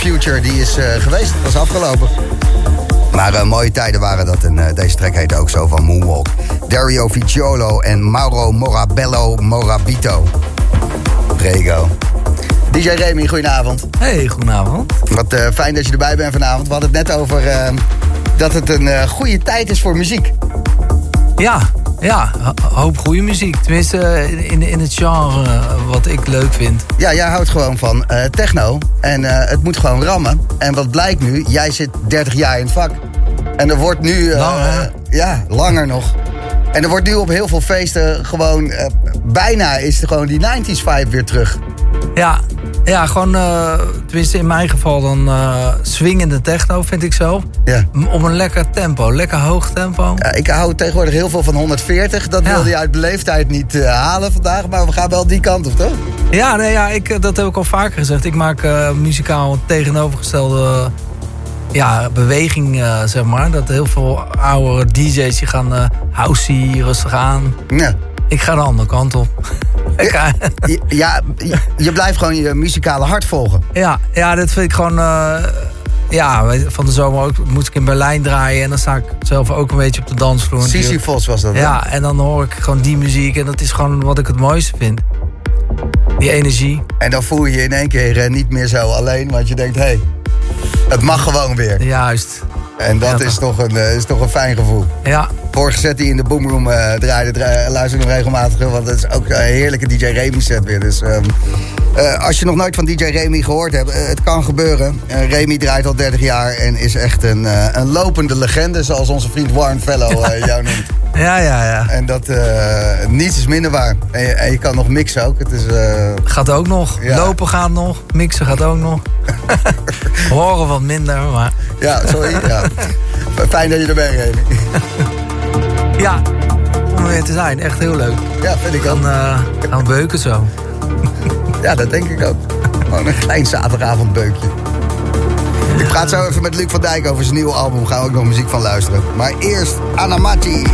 Future, die is eh, geweest. Dat is afgelopen. Maar eh, mooie tijden waren dat. En eh, deze track heette ook zo van Moonwalk. Dario Ficciolo en Mauro Morabello Morabito. Prego. DJ Remy, goedenavond. Hey, goedenavond. Wat fijn dat je erbij bent vanavond. We hadden het net over eh, dat het een goede tijd is voor muziek. Ja, ja, ho- hoop goede muziek. Tenminste, eh, in, in het genre eh, wat ik leuk vind. Ja, jij houdt gewoon van eh, techno. En het moet gewoon rammen. En wat blijkt nu? Jij zit 30 jaar in het vak. En er wordt nu... eh, Lang, hè? ja, langer nog. En er wordt nu op heel veel feesten gewoon... bijna is er gewoon die 90s vibe weer terug. Ja, ja gewoon, eh, tenminste in mijn geval dan eh swingende techno vind ik zelf. Ja. Op een lekker tempo, lekker hoog tempo. Ja, ik hou tegenwoordig heel veel van 140. Dat Ja. wilde je uit beleefdheid niet eh, halen vandaag. Maar we gaan wel die kant op, toch? Ja, nee, ja ik, dat heb ik al vaker gezegd. Ik maak muzikaal tegenovergestelde ja, beweging, zeg maar. Dat heel veel oude DJ's die gaan eh housey, rustig aan. Ja. Ik ga de andere kant op. (laughs) Je- Ja, je, blijft gewoon je muzikale hart volgen. Ja, ja, dit vind ik gewoon. eh, ja, van de zomer ook moest ik in Berlijn draaien. En dan sta ik zelf ook een beetje op de dansvloer. Sisyphos was dat. hè? Ja, en dan hoor ik gewoon die muziek. En dat is gewoon wat ik het mooiste vind. Die energie. En dan voel je je in één keer eh, niet meer zo alleen. Want je denkt, hé, hey, het mag gewoon weer. Juist. En dat Ja, is, toch. toch een, eh, is toch een fijn gevoel. Ja, Vorige set die in de Boomroom eh draaide, dra- luister nog regelmatig. Want het is ook een heerlijke DJ Remy set weer. Dus ehm, eh, als je nog nooit van DJ Remy gehoord hebt, eh, het kan gebeuren. Remy draait al 30 jaar en is echt een, een lopende legende. Zoals onze vriend Warren Fellow (laughs) jou noemt. ja, ja, ja. En dat, niets is minder waar. En je, en je kan nog mixen ook. Het is, Gaat ook nog. Ja. Lopen gaat nog. Mixen gaat ook nog. (laughs) Horen wat minder, maar ja, sorry. ja. (laughs) Fijn dat je er bent, Remy. Ja. Om er weer te zijn. Echt heel leuk. Ja, vind ik ook. Dan eh gaan beuken zo. (laughs) Ja, dat denk ik ook. Gewoon een klein zaterdagavondbeukje. Ik praat zo even met Luc van Dijk over zijn nieuwe album. Gaan we ook nog muziek van luisteren. Maar eerst Anamati.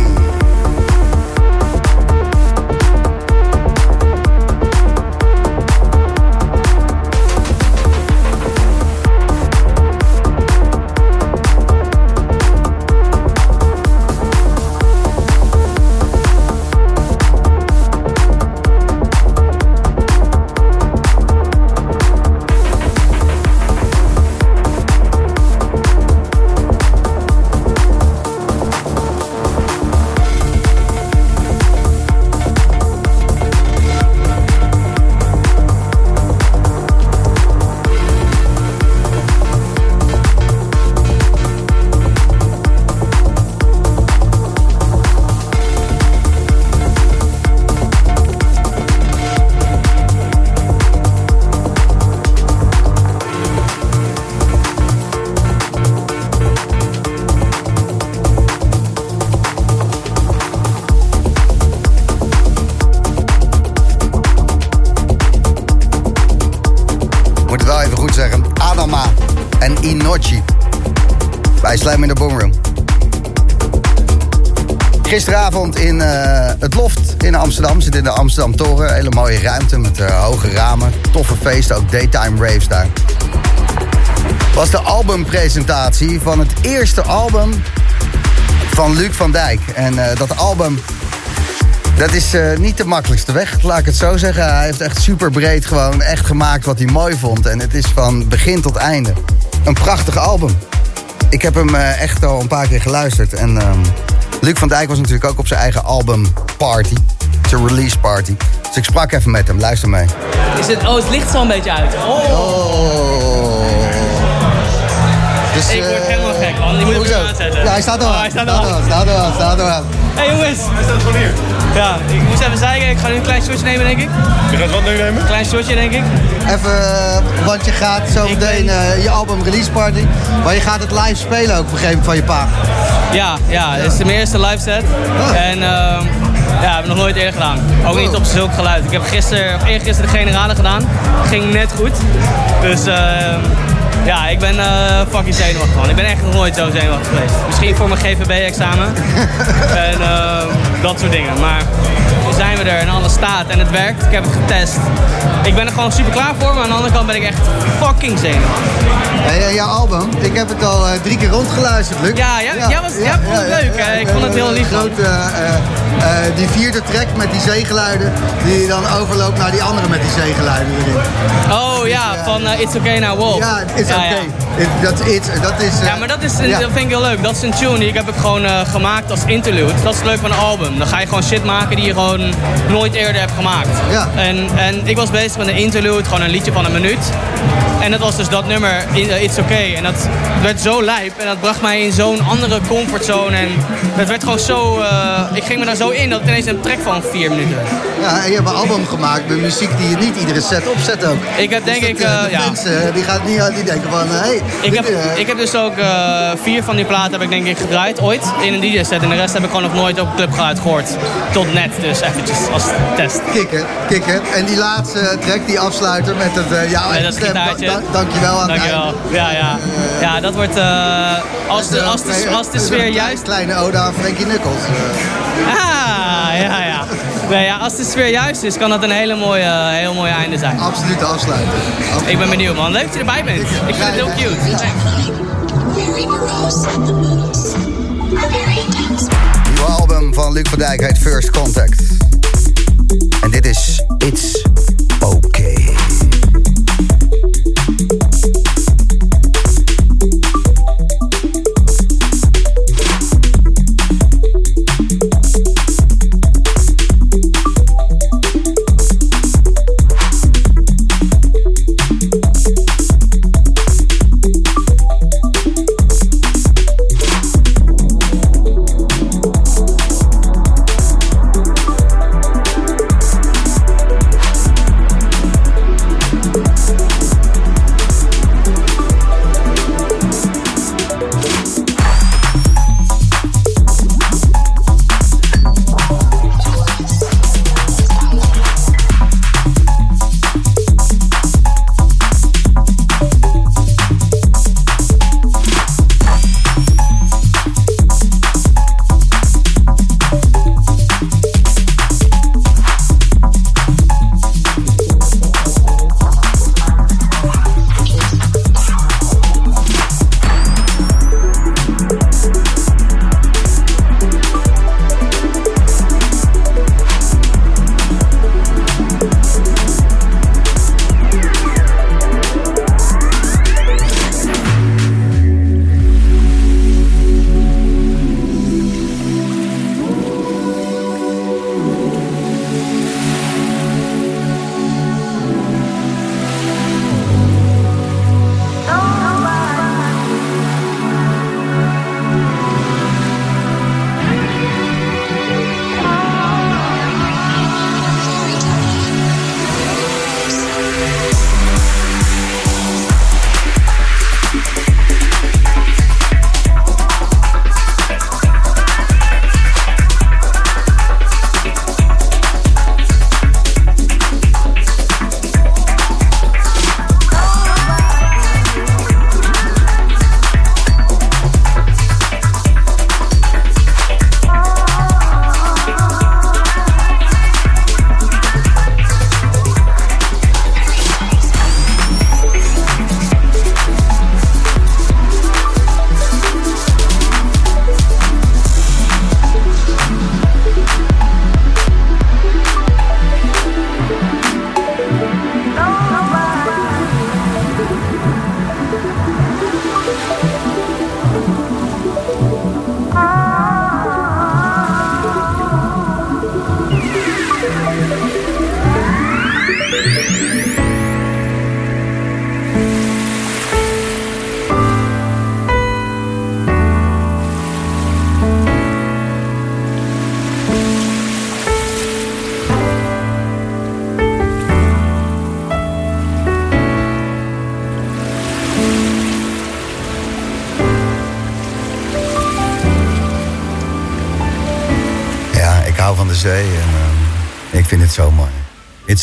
Inochi. Bij in de Boomroom. Gisteravond in eh, het Loft in Amsterdam. Zit in de Amsterdam Toren. Hele mooie ruimte met eh, hoge ramen. Toffe feesten, ook daytime raves daar. Was de albumpresentatie van het eerste album van Luc van Dijk. En eh, dat album, dat is niet de makkelijkste weg, laat ik het zo zeggen. Hij heeft echt super breed gewoon echt gemaakt wat hij mooi vond. En het is van begin tot einde een prachtig album. Ik heb hem eh, echt al een paar keer geluisterd. En ehm, Luc van Dijk was natuurlijk ook op zijn eigen album party. Zijn release party. Dus ik sprak even met hem. Luister mee. Is het, oh, het licht zo een beetje uit. Oh, Oh. Dus, ik word eh, helemaal gek, man. Die moet ik aanzetten. Ja, hij staat er Oh, aan. hij staat Staat er aan. aan, staat er aan, staat er aan. Hé hey, jongens. Hij staat gewoon hier. Ja, ik moest even zeiken. Ik ga nu een klein shotje nemen, denk ik. Je gaat wat nu nemen? Een klein shotje, denk ik. Even, want je gaat zo meteen eh, je album release party. Maar je gaat het live spelen ook, begrepen van je pa. Ja, ja, het is de eerste live set. Ah. En ehm ja, heb ik nog nooit eerder gedaan. Ook niet op zulk geluid. Ik heb gisteren, of eergisteren de generale gedaan. Ging net goed. Dus ehm (laughs) Ja, ik ben eh, fucking zenuwachtig man. Ik ben echt nog nooit zo zenuwachtig geweest. Misschien voor mijn GVB-examen. (laughs) en eh, dat soort dingen. Maar nu zijn we er en alles staat en het werkt. Ik heb het getest. Ik ben er gewoon super klaar voor, maar aan de andere kant ben ik echt fucking zenuwachtig. Hey, eh, jouw album, ik heb het al eh, drie keer rondgeluisterd, Luc. Ja, ja, ja, was, ja, vond het leuk. hè. Ik vond het heel lief. Grote, eh, eh, eh, die vierde track met die zeegeluiden, die dan overloopt naar die andere met die zeegeluiden erin. Oh ja, van eh, It's Okay Now Wolf. Ja, it's okay. Dat is, dat is, Ja, maar dat, is ja. dat vind ik heel leuk. Dat is een tune die ik heb ik gewoon eh, gemaakt als interlude. Dat is het leuk van een album. Dan ga je gewoon shit maken die je gewoon nooit eerder hebt gemaakt. Ja. En, en ik was bezig met een interlude, gewoon een liedje van een minuut. En dat was dus dat nummer, eh, It's Okay. En dat werd zo lijp en dat bracht mij in zo'n andere comfortzone. En het werd gewoon zo... eh, ik ging me daar zo in dat het ineens een track van vier minuten. Ja, en je hebt een album gemaakt met muziek die je niet iedere set opzet ook. Ik heb denk Dus ik... dat, eh, eh, de ja. mensen, die gaan niet die denken van, hé, hey, Ik heb, ik heb dus ook eh, vier van die platen heb ik denk ik gedraaid ooit in een DJ-set. En de rest heb ik gewoon nog nooit op club geluid gehoord. Tot net dus eventjes als test. kicken, kicken. En die laatste track, die afsluiter met het, eh jouw Met eigen dat stem. Da- dankjewel aan Dankjewel. Ja, ja. Ja, dat wordt... eh, als, de, als, de, als de sfeer Een juist... kleine ode aan Frankie Knuckles. Ah, ja, ja. Nee, ja. Als de sfeer juist is, kan dat een hele mooie, heel mooi einde zijn. Absolute afsluiter. Ik ben benieuwd, man. Leuk dat je erbij bent. Ik vind het heel cute. Nieuwe album van Luc van Dijk heet First Contact. En dit is It's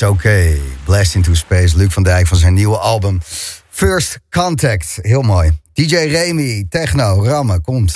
Oké, Okay. Blast into Space, Luc van Dijk van zijn nieuwe album First Contact. Heel mooi. DJ Remy, techno, rammen, komt.